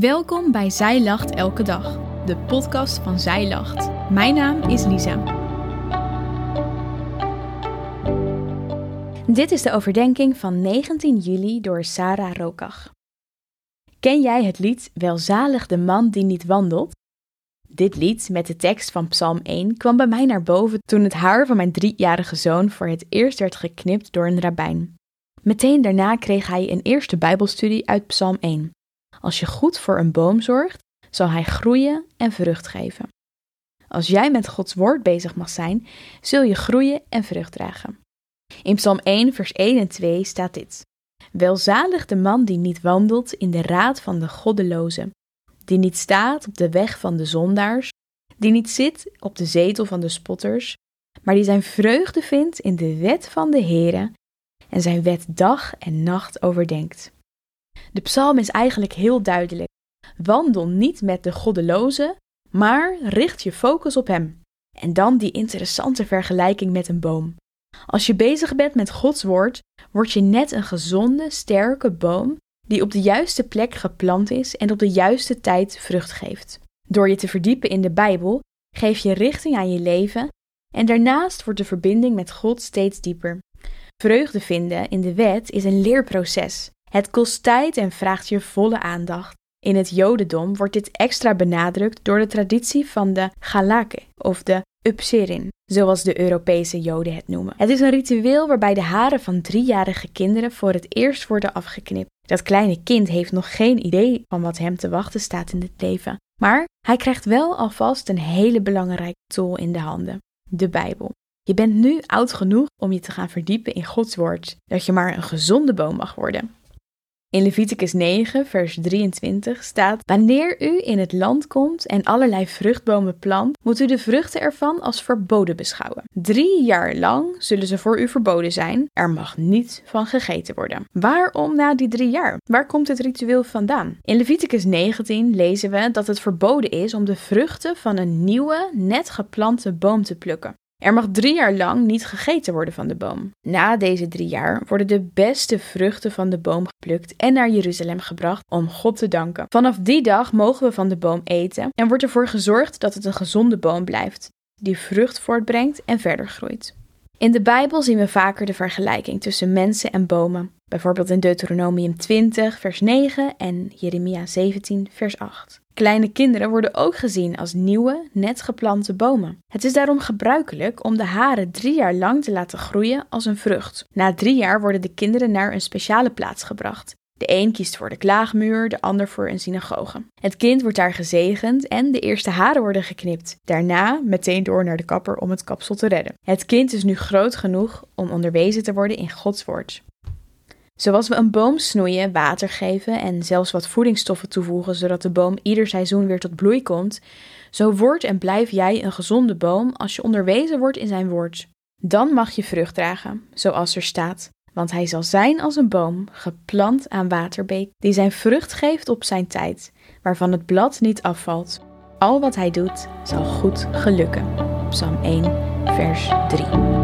Welkom bij Zij Lacht Elke Dag, de podcast van Zij Lacht. Mijn naam is Lisa. Dit is de overdenking van 19 juli door Sarah Rokach. Ken jij het lied Welzalig de man die niet wandelt? Dit lied met de tekst van Psalm 1 kwam bij mij naar boven toen het haar van mijn driejarige zoon voor het eerst werd geknipt door een rabbijn. Meteen daarna kreeg hij een eerste Bijbelstudie uit Psalm 1. Als je goed voor een boom zorgt, zal hij groeien en vrucht geven. Als jij met Gods woord bezig mag zijn, zul je groeien en vrucht dragen. In Psalm 1, vers 1 en 2 staat dit: Welzalig de man die niet wandelt in de raad van de goddelozen, die niet staat op de weg van de zondaars, die niet zit op de zetel van de spotters, maar die zijn vreugde vindt in de wet van de Heere en zijn wet dag en nacht overdenkt. De psalm is eigenlijk heel duidelijk. Wandel niet met de goddeloze, maar richt je focus op hem. En dan die interessante vergelijking met een boom. Als je bezig bent met Gods woord, word je net een gezonde, sterke boom die op de juiste plek geplant is en op de juiste tijd vrucht geeft. Door je te verdiepen in de Bijbel, geef je richting aan je leven en daarnaast wordt de verbinding met God steeds dieper. Vreugde vinden in de wet is een leerproces. Het kost tijd en vraagt je volle aandacht. In het Jodendom wordt dit extra benadrukt door de traditie van de Galake of de Upserin, zoals de Europese Joden het noemen. Het is een ritueel waarbij de haren van driejarige kinderen voor het eerst worden afgeknipt. Dat kleine kind heeft nog geen idee van wat hem te wachten staat in het leven, maar hij krijgt wel alvast een hele belangrijke tool in de handen: de Bijbel. Je bent nu oud genoeg om je te gaan verdiepen in Gods woord, dat je maar een gezonde boom mag worden. In Leviticus 9, vers 23 staat: Wanneer u in het land komt en allerlei vruchtbomen plant, moet u de vruchten ervan als verboden beschouwen. Drie jaar lang zullen ze voor u verboden zijn. Er mag niet van gegeten worden. Waarom na die drie jaar? Waar komt het ritueel vandaan? In Leviticus 19 lezen we dat het verboden is om de vruchten van een nieuwe, net geplante boom te plukken. Er mag drie jaar lang niet gegeten worden van de boom. Na deze drie jaar worden de beste vruchten van de boom geplukt en naar Jeruzalem gebracht om God te danken. Vanaf die dag mogen we van de boom eten en wordt ervoor gezorgd dat het een gezonde boom blijft, die vrucht voortbrengt en verder groeit. In de Bijbel zien we vaker de vergelijking tussen mensen en bomen, bijvoorbeeld in Deuteronomium 20, vers 9 en Jeremia 17, vers 8. Kleine kinderen worden ook gezien als nieuwe, net geplante bomen. Het is daarom gebruikelijk om de haren drie jaar lang te laten groeien als een vrucht. Na drie jaar worden de kinderen naar een speciale plaats gebracht. De een kiest voor de klaagmuur, de ander voor een synagoge. Het kind wordt daar gezegend en de eerste haren worden geknipt. Daarna meteen door naar de kapper om het kapsel te redden. Het kind is nu groot genoeg om onderwezen te worden in Gods woord. Zoals we een boom snoeien, water geven en zelfs wat voedingsstoffen toevoegen zodat de boom ieder seizoen weer tot bloei komt, zo wordt en blijf jij een gezonde boom als je onderwezen wordt in zijn woord. Dan mag je vrucht dragen, zoals er staat, want hij zal zijn als een boom, geplant aan waterbeek, die zijn vrucht geeft op zijn tijd, waarvan het blad niet afvalt. Al wat hij doet, zal goed gelukken. Psalm 1, vers 3.